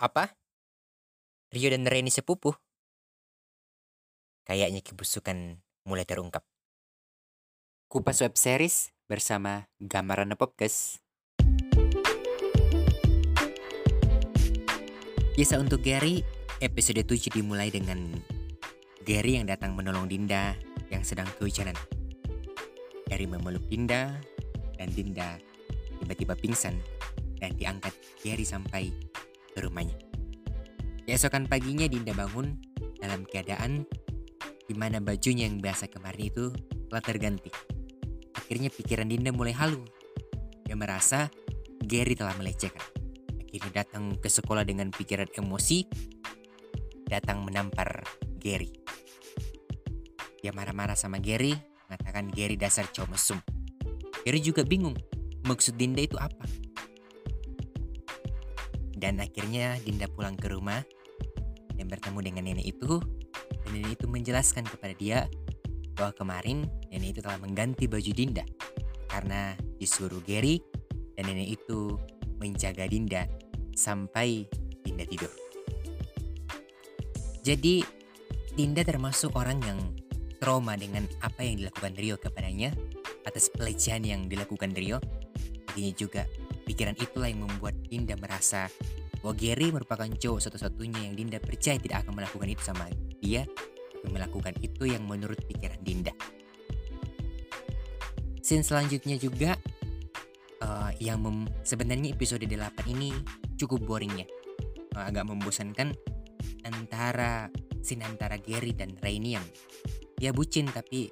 Apa? Rio dan Reni sepupu? Kayaknya kebusukan mulai terungkap. Kupas Web Series bersama Gambaran Podcast. Kisah untuk Gary, episode 7 dimulai dengan Gary yang datang menolong Dinda yang sedang kehujanan. Gary memeluk Dinda dan Dinda tiba-tiba pingsan dan diangkat Gary sampai ke rumahnya. Keesokan paginya Dinda bangun dalam keadaan di mana bajunya yang biasa kemarin itu telah terganti. Akhirnya pikiran Dinda mulai halu. Dia merasa Gary telah melecehkan. Akhirnya datang ke sekolah dengan pikiran emosi, datang menampar Gary. Dia marah-marah sama Gary, mengatakan Gary dasar cowok mesum. Gary juga bingung, maksud Dinda itu apa? Dan akhirnya Dinda pulang ke rumah dan bertemu dengan nenek itu. Dan nenek itu menjelaskan kepada dia bahwa kemarin nenek itu telah mengganti baju Dinda karena disuruh Gary dan nenek itu menjaga Dinda sampai Dinda tidur. Jadi Dinda termasuk orang yang trauma dengan apa yang dilakukan Rio kepadanya atas pelecehan yang dilakukan Rio. Akhirnya juga Pikiran itulah yang membuat Dinda merasa bahwa Gary merupakan cowok satu-satunya yang Dinda percaya tidak akan melakukan itu sama dia, tapi melakukan itu yang menurut pikiran Dinda. Scene selanjutnya juga uh, yang sebenarnya episode 8 ini cukup boringnya, uh, agak membosankan antara scene antara Gary dan Rainy yang ya bucin tapi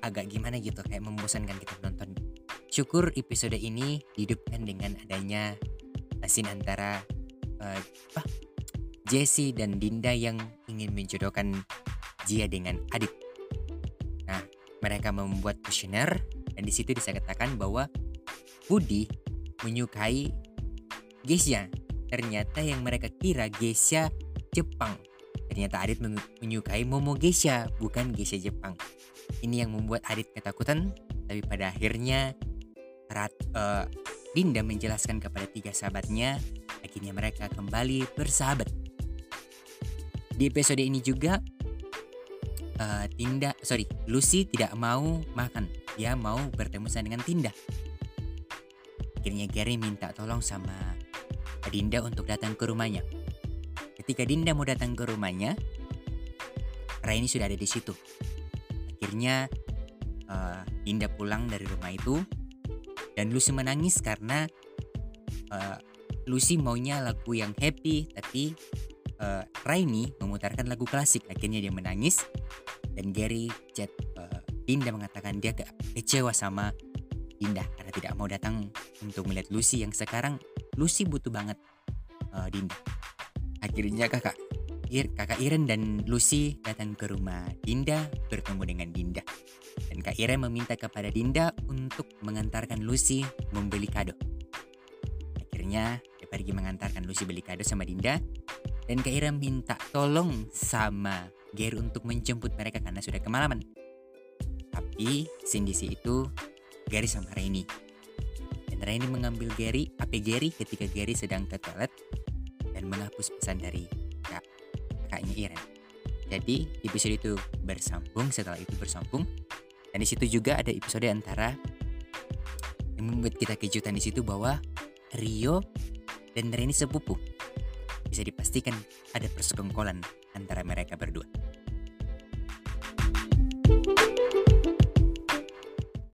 agak gimana gitu kayak membosankan kita nonton Syukur episode ini dihidupkan dengan adanya scene antara uh, Jesse dan Dinda yang ingin menjodohkan Jia dengan Adit. Nah, mereka membuat kuesioner dan di situ katakan bahwa Budi menyukai Geisha. Ternyata yang mereka kira Geisha Jepang. Ternyata Adit menyukai Momo Geisha, bukan Geisha Jepang. Ini yang membuat Adit ketakutan, tapi pada akhirnya Rat, uh, Dinda menjelaskan kepada tiga sahabatnya, akhirnya mereka kembali bersahabat. Di episode ini juga, uh, Tinda, sorry, Lucy tidak mau makan, dia mau bertemu dengan Tinda. Akhirnya Gary minta tolong sama Dinda untuk datang ke rumahnya. Ketika Dinda mau datang ke rumahnya, Raini sudah ada di situ. Akhirnya uh, Dinda pulang dari rumah itu dan Lucy menangis karena uh, Lucy maunya lagu yang happy tapi uh, Rainy memutarkan lagu klasik akhirnya dia menangis dan Gary chat uh, Dinda mengatakan dia ke kecewa sama Dinda karena tidak mau datang untuk melihat Lucy yang sekarang Lucy butuh banget uh, Dinda akhirnya kakak kakak Iren dan Lucy datang ke rumah Dinda bertemu dengan Dinda. Kak Iren meminta kepada Dinda untuk mengantarkan Lucy membeli kado. Akhirnya dia pergi mengantarkan Lucy beli kado sama Dinda. Dan Kak Iren minta tolong sama Gary untuk menjemput mereka karena sudah kemalaman. Tapi sindisi itu Gary sama Rainy. Dan Rainy mengambil Gary, HP Gary ketika Gary sedang ke toilet dan menghapus pesan dari Kak kakaknya Iren. Jadi episode itu bersambung setelah itu bersambung dan di situ juga ada episode antara yang membuat kita kejutan di situ bahwa Rio dan Reni sepupu. Bisa dipastikan ada persekongkolan antara mereka berdua.